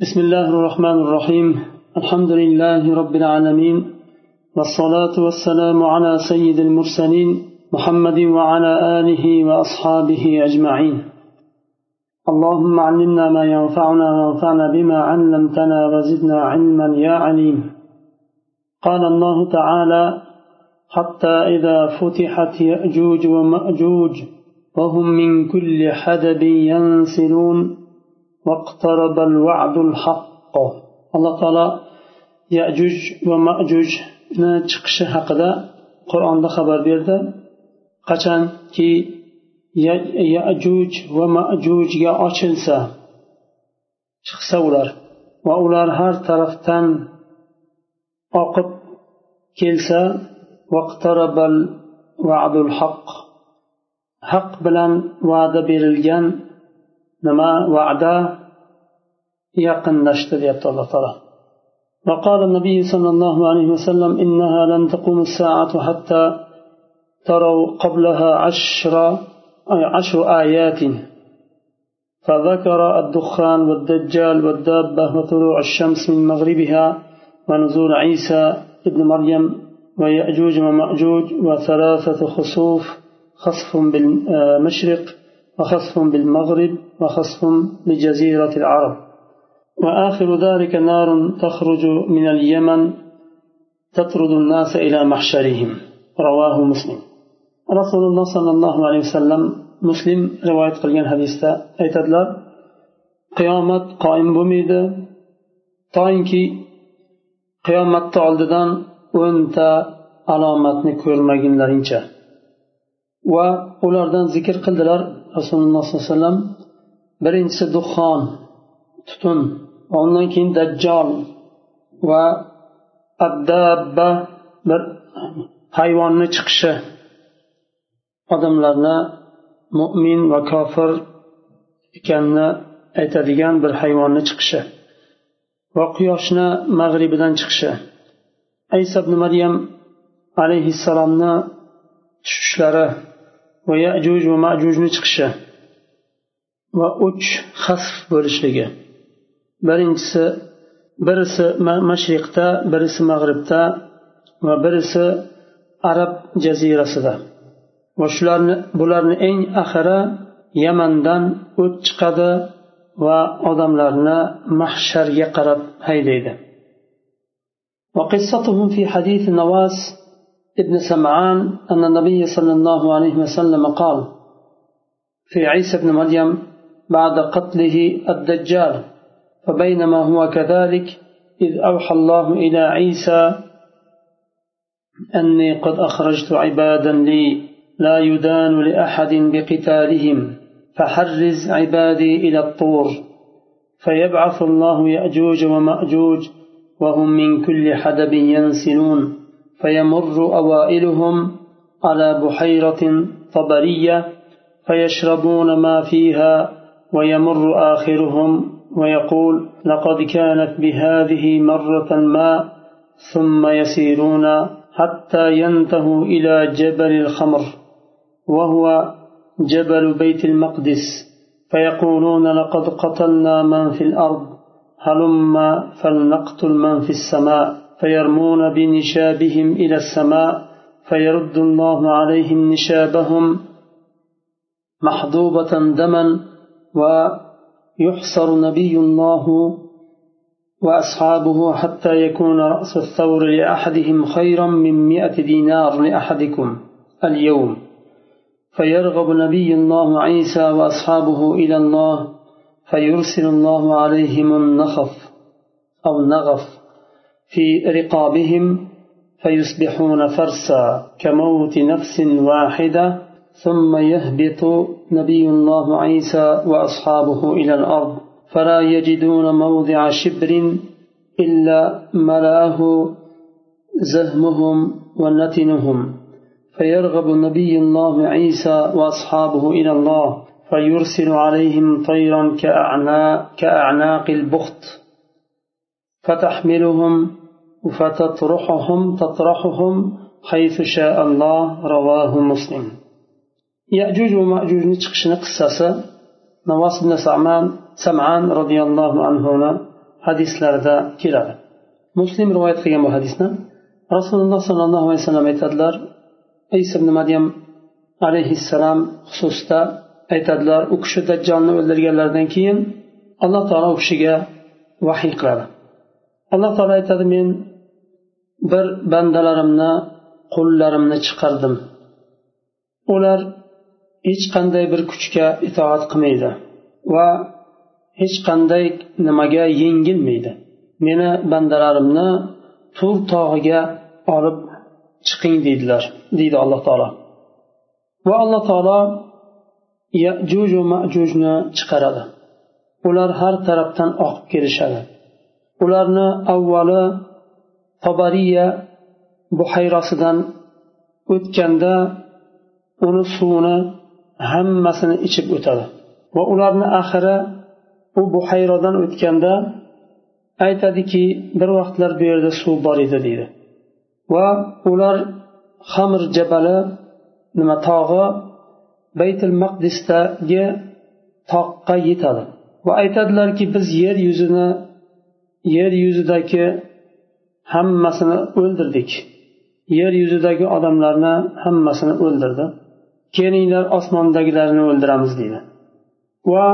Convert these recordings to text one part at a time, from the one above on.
بسم الله الرحمن الرحيم. الحمد لله رب العالمين والصلاة والسلام على سيد المرسلين محمد وعلى آله وأصحابه أجمعين. اللهم علمنا ما ينفعنا وانفعنا بما علمتنا وزدنا علما يا عليم. قال الله تعالى حتى إذا فتحت يأجوج ومأجوج وهم من كل حدب ينسلون alloh taolo yajuj va majujni chiqishi haqida qur'onda xabar berdi qachonki yajuj va majujga ochilsa chiqsa ular va ular har tarafdan oqib kelsa haq bilan va'da berilgan nima va'da yaqinlashdi deyapti alloh taolo وقال النبي صلى الله عليه وسلم إنها لن تقوم الساعة حتى تروا قبلها عشر عشر آيات. فذكر الدخان والدجال والدابة وطلوع الشمس من مغربها ونزول عيسى ابن مريم ويأجوج ومأجوج وثلاثة خسوف خسف بالمشرق وخسف بالمغرب وخسف بجزيرة العرب وآخر ذلك نار تخرج من اليمن تطرد الناس إلى محشرهم رواه مسلم رسول الله صلى الله عليه وسلم مسلم رواية قليل حديثة aytadilar qiyomat qoyim bo'lmaydi toinki qiyomatni oldidan o'nta alomatni ko'rmagunlaringcha va ulardan zikr qildilar rasululloh sollallohu alayhi vasallam birinchisi duxon tutun undan keyin dajjol va addabba bir hayvonni chiqishi. Odamlarni mo'min va kofir ekanini aytadigan bir hayvonni chiqishi va quyoshni mag'ribidan chiqishi. Aysa ibn maryam alayhissalomni tushishlari va yajuj va majujni chiqishi va uch hasf bo'lishligi birinchisi birisi mashriqda birisi mag'ribda va birisi arab jazirasida va shularni bularni eng axiri yamandan o't chiqadi va odamlarni mahsharga qarab haydaydi وقصتهم في حديث نواس ابن سمعان أن النبي صلى الله عليه وسلم قال في عيسى بن مريم بعد قتله الدجال فبينما هو كذلك إذ أوحى الله إلى عيسى أني قد أخرجت عبادا لي لا يدان لأحد بقتالهم فحرز عبادي إلى الطور فيبعث الله يأجوج ومأجوج وهم من كل حدب ينسلون. فيمر أوائلهم على بحيرة طبرية فيشربون ما فيها ويمر آخرهم ويقول لقد كانت بهذه مرة ما ثم يسيرون حتى ينتهوا إلى جبل الخمر وهو جبل بيت المقدس فيقولون لقد قتلنا من في الأرض هلم فلنقتل من في السماء فيرمون بنشابهم إلى السماء فيرد الله عليهم نشابهم محضوبة دما ويحصر نبي الله وأصحابه حتى يكون رأس الثور لأحدهم خيرا من مئة دينار لأحدكم اليوم. فيرغب نبي الله عيسى وأصحابه إلى الله فيرسل الله عليهم النخف أو النغف في رقابهم فيصبحون فرسا كموت نفس واحدة ثم يهبط نبي الله عيسى وأصحابه إلى الأرض فلا يجدون موضع شبر إلا ملأه زهمهم ونتنهم. فيرغب نبي الله عيسى وأصحابه إلى الله فيرسل عليهم طيرا كأعناق, البخت. فتحملهم فتطرحهم تطرحهم حيث شاء الله رواه مسلم يأجوج ومأجوج نتشقشن قصة نواس بن سعمان سمعان رضي الله عنه hadislarida keladi muslim rivoyat qilgan bu hadisni rasululloh sollallohu alayhi vasallam aytadilar isa ibn maryam alayhissalom xususida aytadilar u kishi dajjolni o'ldirganlaridan keyin alloh taolo u kishiga vahiy qiladi Alloh taolo aytadi men bir bandalarimni qullarimni chiqardim. Ular hech qanday bir kuchga itoat qilmaydi va hech qanday nimaga yengilmaydi. Meni bandalarimni tur tog'iga olib chiqing deydilar deydi alloh taolo. Va alloh taolo yajuj va majujni chiqaradi. Ular har tarafdan oqib kelishadi. Ularni avvali tobariya buhayrosidan o'tganda uni suvini hammasini ichib o'tadi. Va ularni axiri u buhayrodan o'tganda aytadiki bir vaqtlar bu yerda suv bor edi deydi. Va ular xamir jabali nima tog'i baytul maqdisdagi toqqa yetadi. Va aytadilarki biz yer yuzini yer yuzidagi hammasini o'ldirdik. Yer yuzidagi odamlarni hammasini o'ldirdi. Kelinglar osmondagilarni o'ldiramiz deydi. Va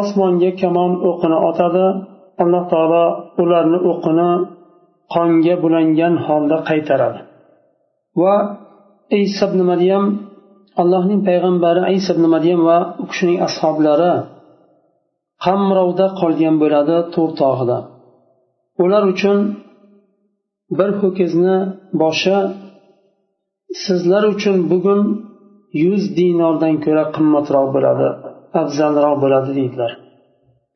osmonga kamon o'qini otadi. Alloh taolo ularni o'qini qonga bulangan holda qaytaradi. Va isa ibn maryam allohning payg'ambari isa ibn maryam va u kishining ashoblari qamrovda qolgan bo'ladi tur tog'ida. Ular uchun bir ho'kizni boshi sizlar uchun bugun yuz dinordan ko'ra qimmatroq bo'ladi afzalroq bo'ladi deydilar.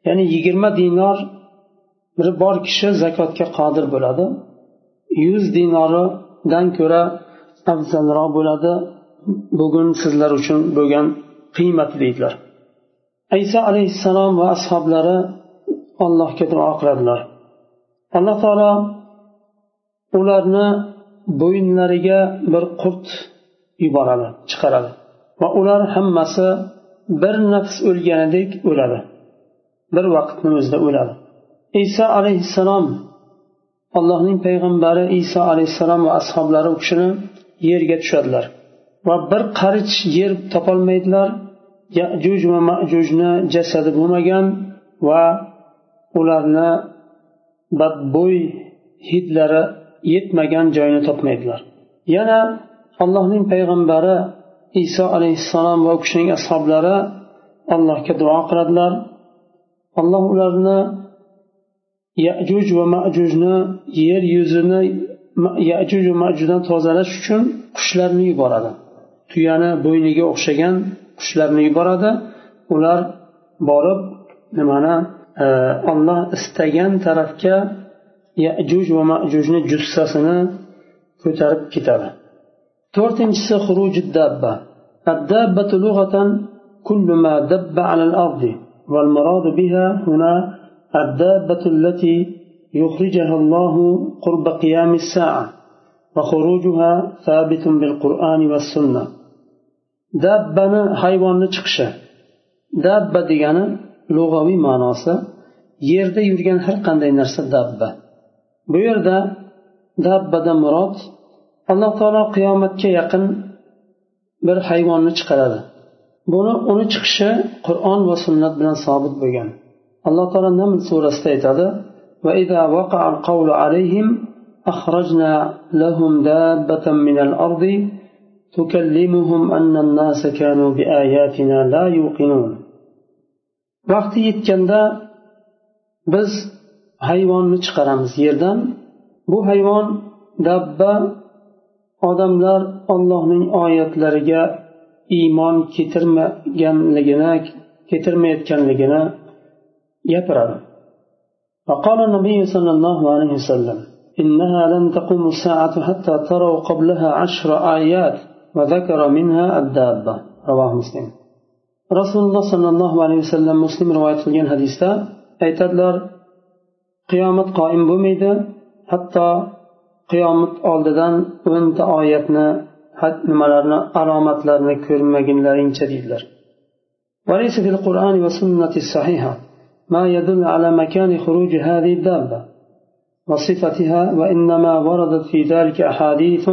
Ya'ni yigirma dinor bir bor kishi zakotga qodir bo'ladi. Yuz dinoridan ko'ra afzalroq bo'ladi bugun sizlar uchun bo'lgan qiymat deydilar. Iso alayhissalom va ashoblari allohga duo qiladilar. Alloh taolo ularni bo'yinlariga bir qurt yuboradi chiqaradi. Va ular hammasi bir nafs o'lganidek o'ladi. Bir vaqtni o'zida o'ladi. Iso alayhissalom allohning payg'ambari iso alayhissalom va ashoblari u kishini yerga tushadilar. Va bir qarich yer topolmaydilar. Yajuj va majujni jasadi bo'lmagan va ularni badbo'y hidlari yetmagan joyini topmaydilar. Yana allohning payg'ambari iso alayhissalom va u kishining ashoblari allohga duo qiladilar. Alloh ularni yajuj va majujni yer yuzini yajuj va majujdan tozalash uchun qushlarni yuboradi. Tuyani bo'yniga o'xshagan qushlarni yuboradi. Ular borib nimani olloh istagan tarafga yajuj va majujni jussasini ko'tarib ketadi to'rtinchisi xuruj dabba الدابة لغة كل ما دب على الأرض والمراد بها هنا الدابة التي يخرجها الله قرب قيام الساعة وخروجها ثابت بالقرآن والسنة dabbani hayvonni chiqishi dabba degani lug'aviy ma'nosi yerda yurgan har qanday narsa dabba bu yerda dabbadan murod alloh taolo qiyomatga yaqin bir hayvonni chiqaradi buni uni chiqishi qur'on va sunnat bilan sobit bo'lgan alloh taolo naml surasida aytadi وإذا وقع القول عليهم أخرجنا لهم دابة من الأرض تكلمهم أن الناس كانوا بآياتنا لا يوقنون vaqti yetganda biz hayvonni chiqaramiz yerdan bu hayvon dabba odamlar ollohning oyatlariga iymon keltirmaganligini keltirmayotganligini gapiradi فقال النبي صلى الله عليه وسلم إنها لن تقوم الساعة حتى تروا قبلها عشر آيات وذكر منها الدابة رواه مسلم رسول الله صلى الله عليه وسلم مسلم رواية qilgan hadisda aytadilar qiyomat qoim bo'lmaydi hatto qiyomat oldidan o'nta oyatni nimalarni alomatlarni ko'rmagunlaringcha deydilar وليس في القرآن والسنة الصحيحة ما يدل على مكان خروج هذه الدابة وصفتها وإنما وردت في ذلك أحاديث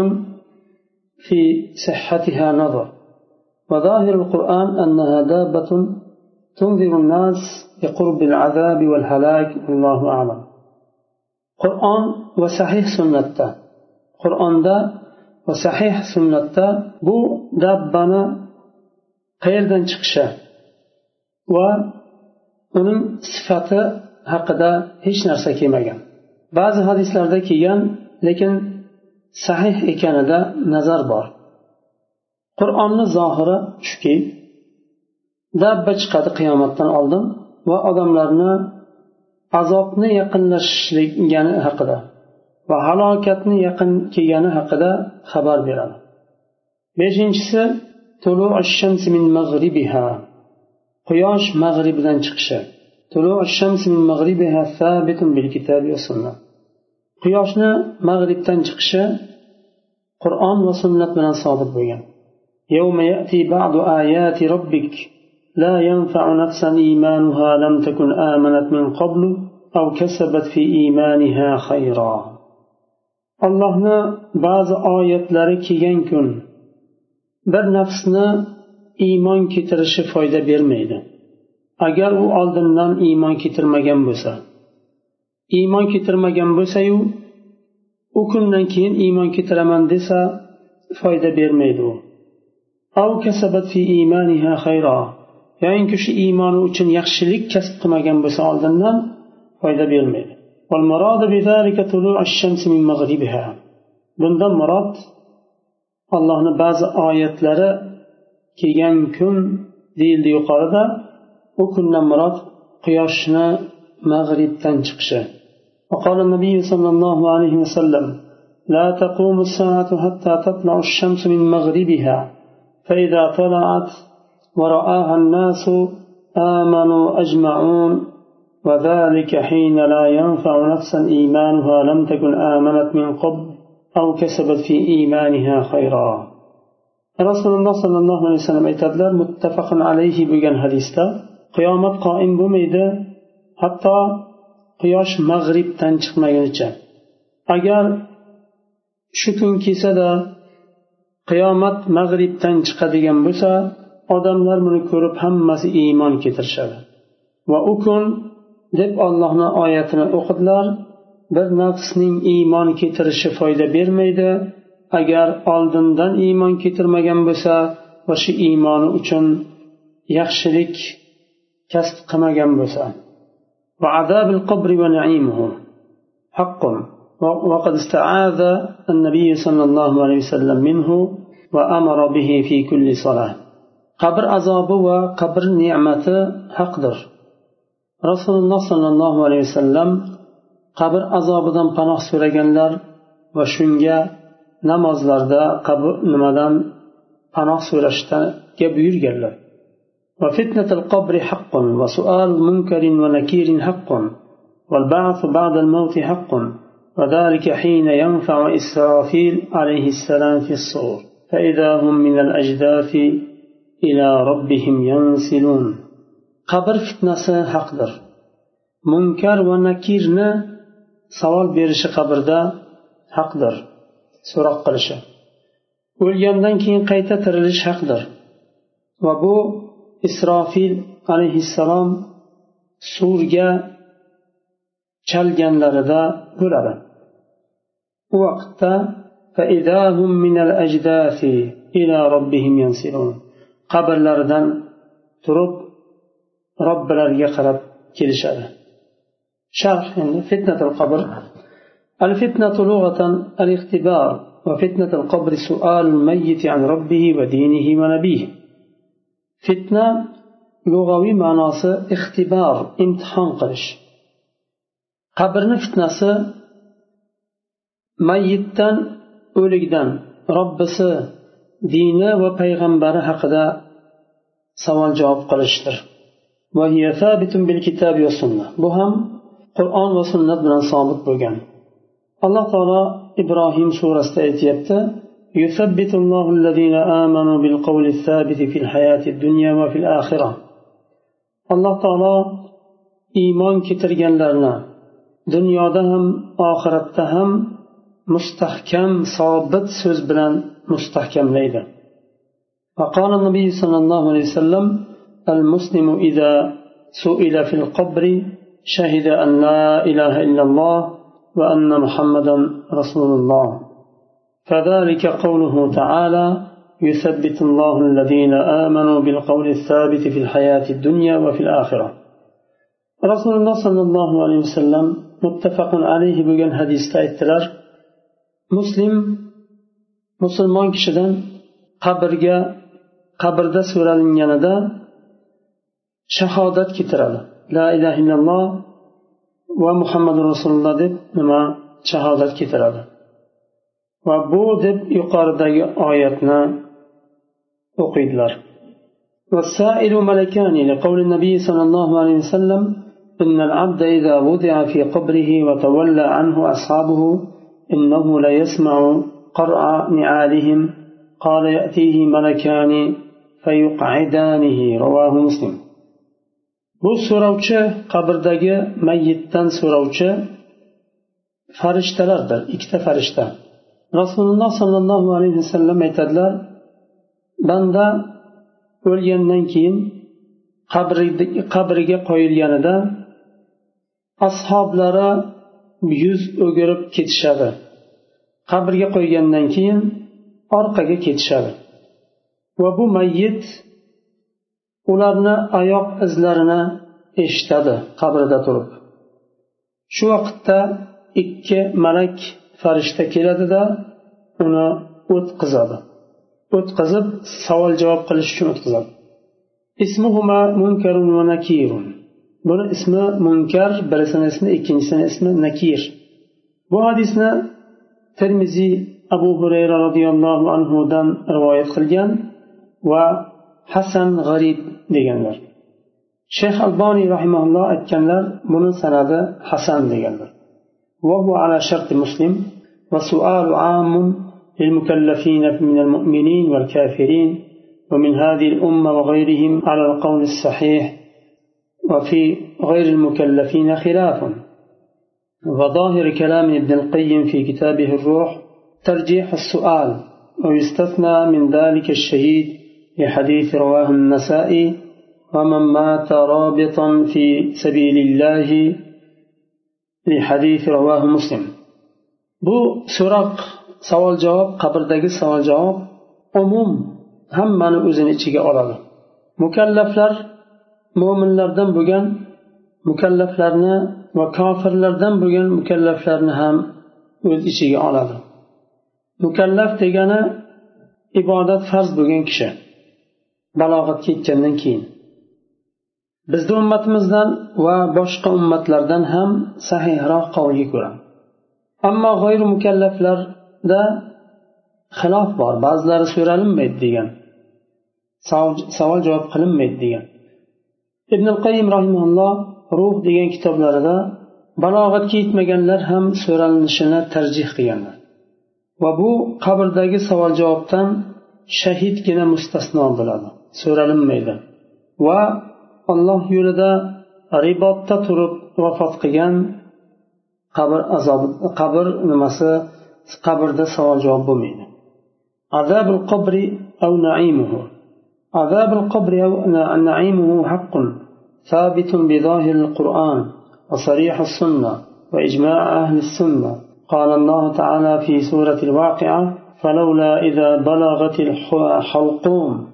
في صحتها نظر وظاهر القرآن أنها دابة تنذر الناس بقرب العذاب والهلاك والله أعلم قرآن وصحيح سنة قرآن دا وصحيح سنة بو دابنا qayerdan chiqishi va uning sifati haqida hech narsa kelmagan ba'zi hadislarda kelgan lekin sahih ekanida nazar bor qur'onni zohiri shuki dabba chiqadi qiyomatdan oldin va odamlarni azobni yaqinlashgani haqida va halokatni yaqin kelgani haqida xabar beradi. Beshinchisi quyosh mag'ribidan chiqishi. Quyoshni mag'ribdan chiqishi qur'on va sunnat bilan sobit bo'lgan. يوم يأتي بعض آيات ربك لا ينفع نفسا إيمانها لم تكن آمنت من قبل أو كسبت في إيمانها خيرا. اللهنا بعض آيات لك ينكن بر نفسنا إيمان كتر شفايدة برميدا agar u oldindan iymon keltirmagan bo'lsa iymon keltirmagan bo'lsayu u kundan keyin iymon keltiraman desa foyda bermaydi u yoyinki shu iymoni uchun yaxshilik kasb qilmagan bo'lsa oldindan foyda bermaydi bundan murod allohni ba'zi oyatlari kelgan kun deyildi yuqorida u kundan murod quyoshni mag'ribdan chiqishi وقال النبي صلى الله عليه وسلم لا تقوم الساعة حتى تطلع الشمس من مغربها فإذا طلعت ورآها الناس آمنوا أجمعون وذلك حين لا ينفع نفسا إيمانها لم تكن آمنت من قبل أو كسبت في إيمانها خيرا رسول الله صلى الله عليه وسلم aytadilar muttafaqun alayhi bo'lgan hadisda qiyomat qoim bo'lmaydi hatto quyosh mag'ribdan chiqmagunicha agar shu kun kelsada qiyomat mag'ribdan chiqadigan bo'lsa odamlar buni ko'rib hammasi iymon keltirishadi. Va u kun deb ollohni oyatini o'qidilar bir nafsning iymon keltirishi foyda bermaydi. Agar oldindan iymon keltirmagan bo'lsa va shu iymoni uchun yaxshilik kasb qilmagan bo'lsa. وقد استعاذ النبي صلى الله عليه وسلم منه وأمر به في كل صلاة. قبر عذاب وقبر نعمة حقدر رسول الله صلى الله عليه وسلم qabr azobidan panoh so'raganlar va shunga namozlarda qabr nimadan panoh so'rashga buyurganlar. وفتنة القبر حق وسؤال منكر ونكير حق والبعث بعد الموت حق وذلك حين ينفع إسرافيل عليه السلام في الصور فإذا هم من الأجداث إلى ربهم ينسلون قبر فتنة حقدر va nakirni savol berishi qabrda haqdir so'roq qilishi o'lgandan keyin qayta tirilish haqdir va bu isrofil alayhissalom surga chalganlarida bo'ladi وقتا فإذا هم من الأجداث إلى ربهم ينصرون قبل لردن ترب رب لر يقرب كل شيء شرح يعني فتنة القبر. الفتنة لغة الاختبار وفتنة القبر سؤال الميت عن ربه ودينه ونبيه. فتنة لغوي معناها اختبار امتحان قرش. قبرنا فتنة mayyitdan o'likdan robbisi dini va payg'ambari haqida savol javob qilishdir bu ham qur'on va sunnat bilan sobit bo'lgan alloh taolo ibrohim surasida aytyapti يثبت الله الذين آمنوا بالقول الثابت في الحياة الدنيا وفي الآخرة alloh taolo iymon keltirganlarni dunyoda ham oxiratda ham mustahkam sobit so'z bilan mustahkamlaydi وقال النبي صلى الله عليه وسلم المسلم إذا سئل في القبر شهد أن لا إله إلا الله وأن محمدا رسول الله. فذلك قوله تعالى يثبت الله الذين آمنوا بالقول الثابت في الحياة الدنيا وفي الآخرة. رسول الله صلى الله عليه وسلم متفق عليه بجن حديث aytdilar muslim musulmon kishidan qabrga qabrda so'ralinganida shahodat keltiradi la ilaha illalloh va muhammadu rasululloh deb nima shahodat keltiradi va bu deb yuqoridagi oyatni o'qiydilar والسائل ملكان لقول النبي صلى الله عليه وسلم إن العبد إذا وضع في قبره وتولى عنه أصحابه إنه ليسمع قرع نعالهم قال يأتيه ملكان فيقعدانه رواه مسلم bu so'rovchi qabrdagi mayyitdan so'rovchi farishtalardir ikkita farishta rasululloh sollallohu alayhi vasallam aytadilar banda o'lgandan keyin qabriga qo'yilganida ashoblari yuz o'girib ketishadi. Qabrga qo'ygandan keyin orqaga ketishadi. Va bu mayyit ularni oyoq izlarini eshitadi qabrida turib. Shu vaqtda ikki malak farishta keladida uni o'tqizadi o'tqizib savol javob qilish uchun o'tqizadi buni ismi munkar birisini ismi ikkinchisini ismi nakir bu hadisni termiziy abu hurayra roziyallohu anhudan rivoyat qilgan va hasan g'arib deganlar shayx alboniy rahimaulloh aytganlar buni sanadi hasan deganlar وهو على شرط مسلم وسؤال عام للمكلفين من المؤمنين والكافرين ومن هذه الأمة وغيرهم على القول الصحيح وفي غير المكلفين خلاف. وظاهر كلام ابن القيم في كتابه الروح ترجيح السؤال ويستثنى من ذلك الشهيد لحديث رواه النسائي ومن مات رابطا في سبيل الله لحديث رواه مسلم. bu so'roq savol javob qabrdagi savol javob umum hammani o'zini ichiga oladi. mukallaflar mo'minlardan bo'lgan mukallaflarni va kofirlardan bo'lgan mukallaflarni ham o'z ichiga oladi. Mukallaf degani ibodat farz bo'lgan kishi balog'atga yetgandan keyin. Bizni ummatimizdan va boshqa ummatlardan ham sahihroq qavlga ko'ra. Ammo g'oyri mukallaflarda xilof bor ba'zilari so'ralinmaydi degan savol javob qilinmaydi degan. ibn qayim rahimulloh ruh degan kitoblarida balog'atga yetmaganlar ham so'ralinishini tarjih qilganlar. Va bu qabrdagi savol javobdan shahidgina mustasno bo'ladi so'ralinmaydi. Va alloh yo'lida ribotda turib vafot qilgan qabr azobi qabr nimasi qabrda savol javob bo'lmaydi. Azabul qabri av naimuhu. عذاب القبر أو نعيمه حق ثابت بظاهر القرآن وصريح السنة وإجماع أهل السنة. قال الله تعالى في سورة الواقعة فلولا إذا بلغت الحلقوم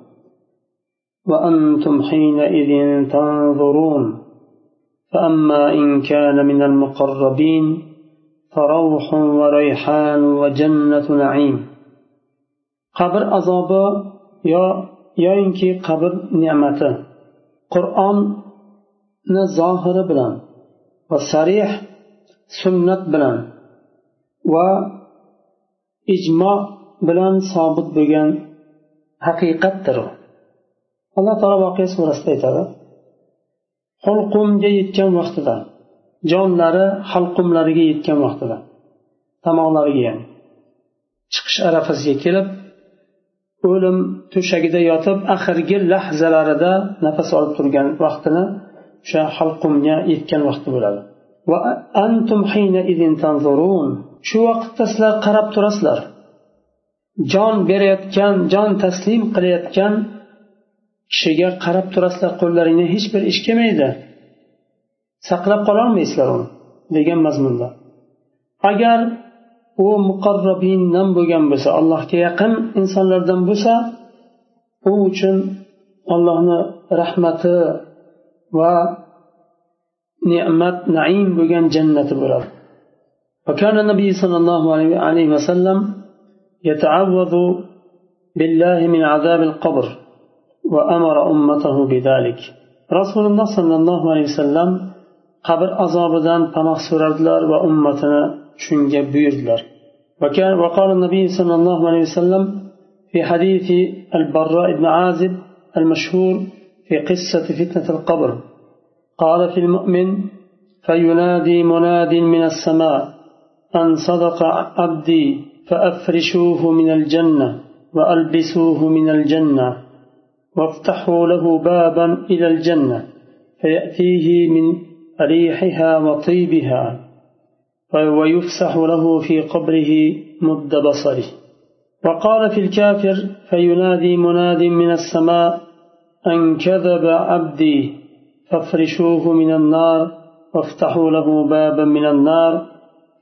وأنتم حينئذ تنظرون. فأما إن كان من المقربين فروح وريحان وجنة نعيم. قبر أصابا يا yoyinki qabr ne'mati. Qur'onni zohiri bilan va sarih sunnat bilan va ijmo bilan sobit bo'lgan haqiqatdir alloh taolo voqea surasida aytadi hulqumga yetgan vaqtida jonlari halqumlariga yetgan vaqtida tomoqlariga ya'ni chiqish arafasiga kelib o'lim to'shagida yotib oxirgi lahzalarida nafas olib turgan vaqtini o'sha halqumga yetgan vaqti bo'ladi. Va antum shu vaqtda sizlar qarab turasizlar. Jon berayotgan jon taslim qilayotgan kishiga qarab turasizlar qo'llaringdan hech bir ish kelmaydi. Saqlab qololmaysizlar uni degan mazmunda agar u muqarrabindan bo'lgan bo'lsa allohga yaqin insonlardan bo'lsa u uchun allohni rahmati va ne'mat naim bo'lgan jannati bo'ladi وكان النبي صلى الله عليه وسلم يتعوذ بالله من عذاب القبر وأمر أمته بذلك رسول الله صلى الله عليه وسلم qabr azobidan panoh so'rardilar va ummatini shunga buyurdilar. وقال النبي صلى الله عليه وسلم في حديث البراء بن عازب المشهور في قصة فتنة القبر قال في المؤمن فينادي مناد من السماء أن صدق عبدي فأفرشوه من الجنة وألبسوه من الجنة وافتحوا له بابا إلى الجنة فيأتيه من ريحها وطيبها ويفسح له في قبره مد بصره. وقال في الكافر فينادي مناد من السماء أن كذب عبدي فافرشوه من النار وافتحوا له بابا من النار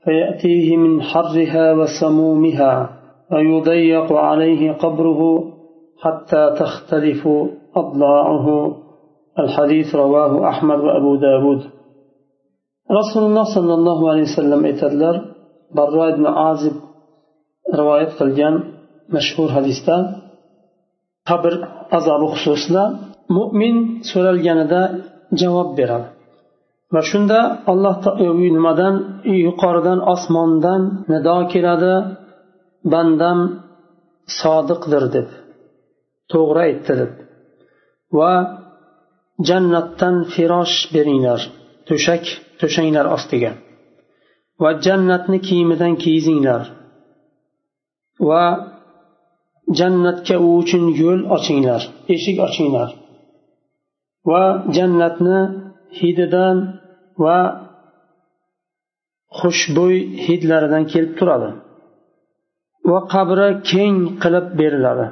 فيأتيه من حرها وسمومها ويضيق عليه قبره حتى تختلف أضلاعه. الحديث رواه أحمد وأبو داود. Rasululloh sollallohu alayhi vasallam aytadilar barro ibn azib rivoyat qilgan mashhur hadisda qabr azobi xususida mo'min so'ralganida javob beradi. Va shunda alloh nimadan yuqoridan osmondan nido keladi bandam sodiqdir deb to'g'ri aytdi deb. Va jannatdan firosh beringlar to'shak to'shanglar ostiga. Va jannatni kiyimidan kiygizinglar va jannatga u uchun yo'l ochinglar eshik ochinglar. Va jannatni hididan va xushbo'y hidlaridan kelib turadi. Va qabri keng qilib beriladi.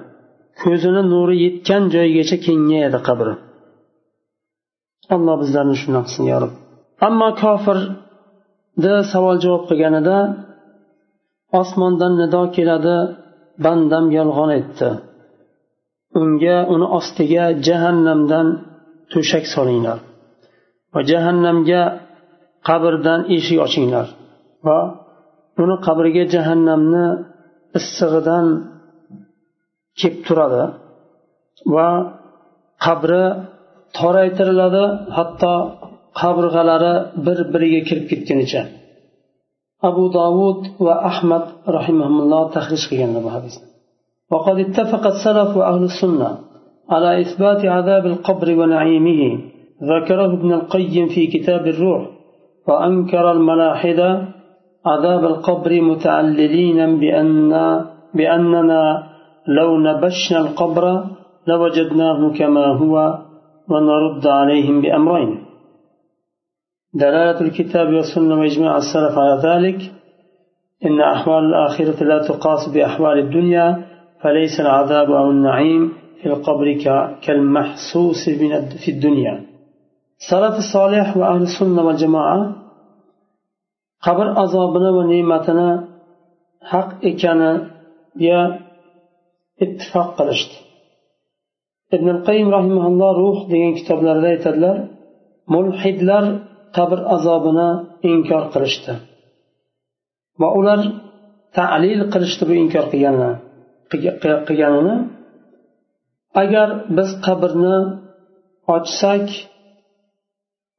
Ko'zini nuri yetgan joygacha kengayadi qabri. Alloh bizlarni shundoq qilsin yo ammo kofirni savol javob qilganida osmondan nido keladi bandam yolg'on aytdi unga uni ostiga jahannamdan to'shak solinglar va jahannamga qabrdan eshik ochinglar va uni qabriga jahannamni issig'idan kelib turadi va qabri toraytiriladi hatto qabirg'alari bir biriga kirib ketgunicha abu dovud va ahmad rahimahulloh tahrij qilganlar bu hadisni وقد اتفق السلف وأهل السنة على إثبات عذاب القبر ونعيمه ذكره ابن القيم في كتاب الروح وأنكر الملاحدة عذاب القبر متعللين بأن بأننا لو نبشنا القبر لوجدناه كما هو ونرد عليهم بأمرين دلالة الكتاب والسنة وإجماع السلف على ذلك. إن أحوال الآخرة لا تقاس بأحوال الدنيا فليس العذاب أو النعيم في القبر كالمحسوس في الدنيا. سلف الصالح وأهل السنة والجماعة qabr azobini va ne'matini haq ekaniga ittifoq qilishdi ibn qayim rahimaulloh ruh degan kitoblarida aytadilar mulhidlar qabr azobini inkor qilishdi. Va ular talil qilishdi bu inkor qilganini agar biz qabrni ochsak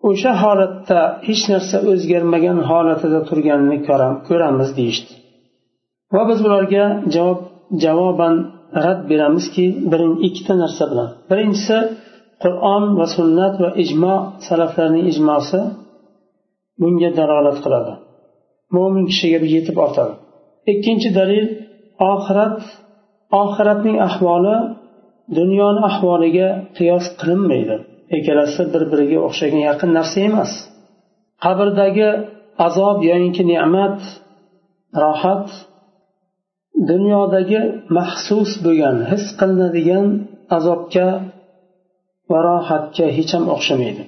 o'sha holatda hech narsa o'zgarmagan holatida turganini ko'ramiz deyishdi. Va biz ularga javob javoban rad beramizki ikkita narsa bilan. Birinchisi qur'on va sunnat va ijmo salaflarning ijmosi. Bunga dalolat qiladi. Mo'min kishiga yetib ortadi. Ikkinchi dalil oxirat oxiratning ahvoli dunyoni ahvoliga qiyos qilinmaydi. Ikkalasi bir biriga o'xshagan yaqin narsa emas. Qabrdagi azob yoyinki ne'mat rohat dunyodagi maxsus bo'lgan his qilinadigan azobga va rohatga hech ham o'xshamaydi.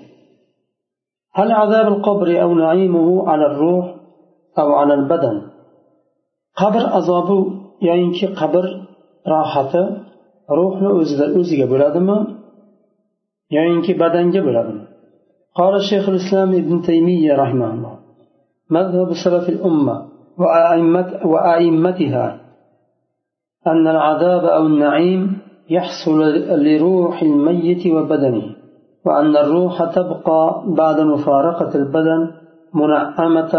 هل عذاب القبر أو نعيمه على الروح أو على البدن؟ qabr azobi yoyinki qabr rohati ruhni o'ziga bo'ladimi yoyinki badanga bo'ladimi قال شيخ الإسلام ابن تيمية رحمه الله مذهب سلف الأمة وأئمت وأئمتها أن العذاب أو النعيم يحصل لروح الميت وبدنه. وأن الروح تبقى بعد مفارقة البدن منعمة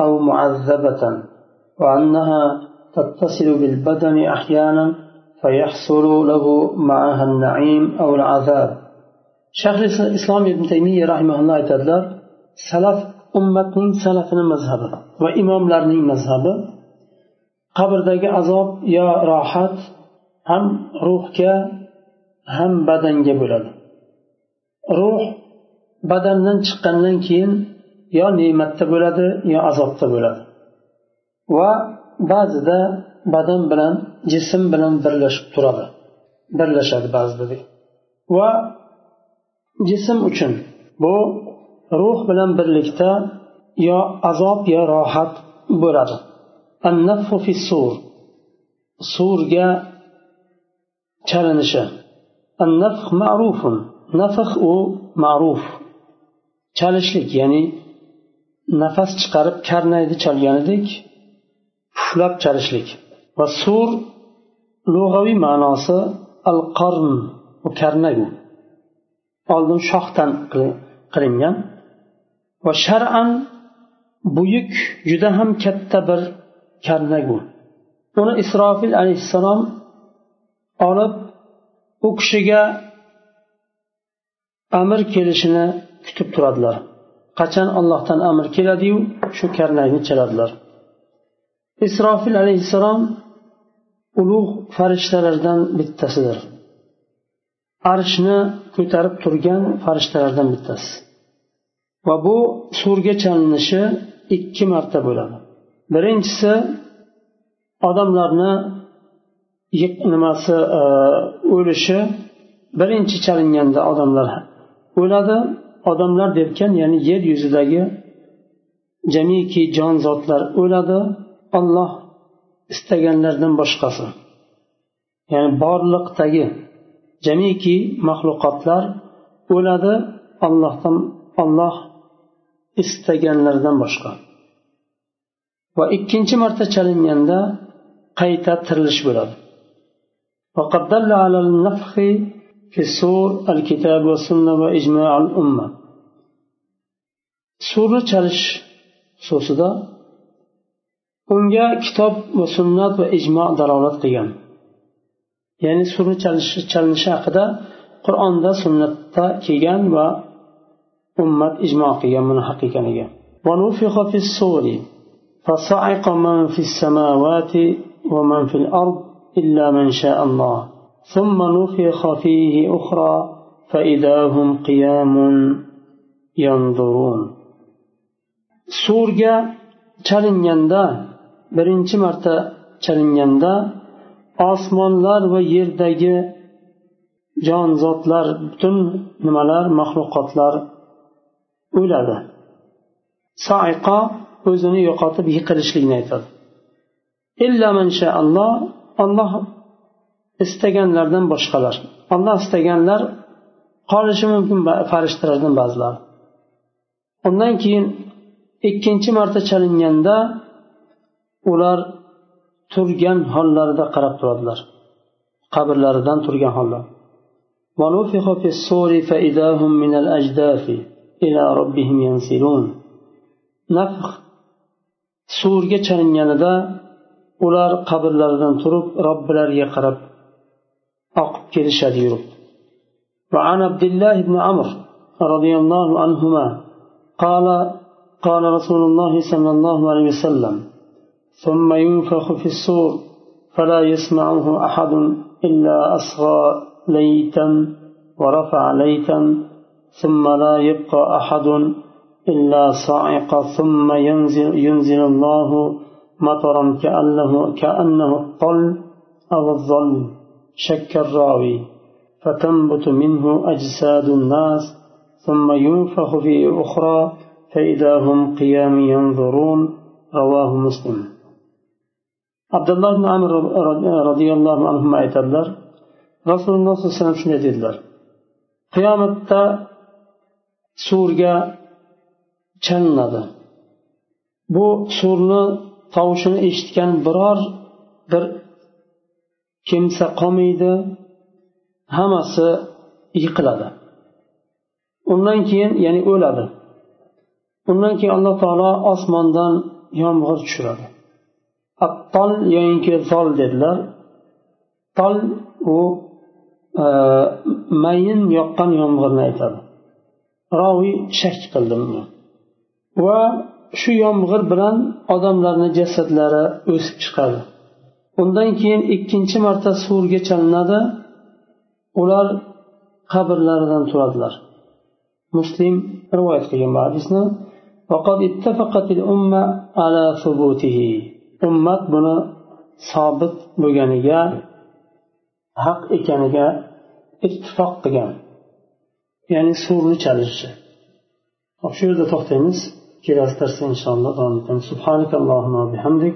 أو معذبة وأنها تتصل بالبدن أحيانا فيحصل له معها النعيم أو العذاب. شيخ الإسلام ابن تيمية رحمه الله تعالى سلف ummatning salafini mazhabi va imomlarning mazhabi qabrdagi azob yo rohat ham ruhga ham badanga bo'ladi ruh badandan chiqqandan keyin yo ne'matda bo'ladi yo azobda bo'ladi. Va ba'zida badan bilan jism bilan birlashib turadi. Birlashadi ba'zida va jism uchun bu ruh bilan birlikda yo azob yo rohat bo'ladi. Sur. Surga chalinishi. Ma'rufun. nafh u ma'ruf chalishlik ya'ni nafas chiqarib karnaydi chalganidek puflab chalishlik. Va sur lug'aviy ma'nosi al qarn u karnag u. Oldin shoxdan qilingan. Va shar'an buyuk juda ham katta bir karnagu u. Uni isrofil alayhissalom olib u kishiga amr kelishini kutib turadilar. Qachon allohdan amr keladiyu? Shu karnayni chaladilar. Isrofil alayhissalom ulug' farishtalardan bittasidir. Arshni ko'tarib turgan farishtalardan bittasi. Va bu surga chalinishi ikki marta bo'ladi. Birinchisi odamlarni nimasi e, o'lishi birinchi chalinganda odamlar o'ladi odamlar derkan ya'ni yer yuzidagi jamiki jon zotlar o'ladi olloh istaganlardan boshqasi. Ya'ni borliqdagi jamiki maxluqotlar o'ladi ollohdan olloh istaganlardan boshqa. Va ikkinchi marta chalinganda qayta tirilish bo'ladi. وقد دل على النفخ في السور الكتاب والسنة وإجماع الأمة surni chalish xususida unga kitob va sunnat va ijmo dalolat qilgan ya'ni surni chalishi chalinishi haqida qur'onda sunnatda kelgan va ummat ijmo qilgan buni haqiqaniga ونفخ في الصور فصعق من في السماوات ومن في الأرض إلا من شاء الله ثم نفخ فيه أخرى فإذا هم قيام ينظرون surga chalinganda birinchi marta chalinganda osmonlar va yerdagi jonzotlar butun nimalar maxluqotlar o'ladi saiqo o'zini yo'qotib yiqilishlikni aytadi illa manshaalloh olloh istaganlardan boshqalar olloh istaganlar qolishi mumkin farishtalardan ba'zilari undan keyin ikkinchi marta chalinganda ular turgan hollarida qarab turadilar qabrlaridan turgan holda ونفخ في الصور فإذا هم من الأجداث إلى ربهم ينسلون نفخ surga chalinganida ular qabrlaridan turib robbilariga qarab oqib kelishadi yurib وعن عبد الله بن عمرو رضي الله عنهما قال قال رسول الله صلى الله عليه وسلم ثم ينفخ في الصور فلا يسمعه أحد إلا أصغى ليتا ورفع ليتا ثم لا يبقى أحد إلا صاعق ثم ينزل, ينزل الله مطرا كأنه, كأنه الطل أو الظل. شك الراوي فتنبت منه أجساد الناس ثم ينفخ في أخرى فإذا هم قيام ينظرون رواه مسلم. عبد الله بن عمر رضي الله عنهما أيتدلر رسول الله صلى الله عليه وسلم يدلر قيامة سورجا chalinadi. Bu surni tovushini eshitgan biror bir kimsa qolmaydi hammasi yiqiladi. Undan keyin ya'ni o'ladi. Undan keyin alloh taolo osmondan yomg'ir tushiradi. Attol yoinki zol dedilar. Tol u e, mayin yoqqan yomg'irni aytadi. Roviy shak qildi va shu yomg'ir bilan odamlarni jasadlari o'sib chiqadi. undan keyin ikkinchi marta suvga chalinadi ular qabrlaridan turadilar muslim rivoyat qilgan bu hadisni وقد اتفقت الأمة على ثبوته ummat buni sobit bo'lganiga haq ekaniga ittifoq qilgan ya'ni suvni chalishi shu yerda to'xtaymiz kelasi darsda inshaalloh davom etamiz سبحانك اللهم وبحمدك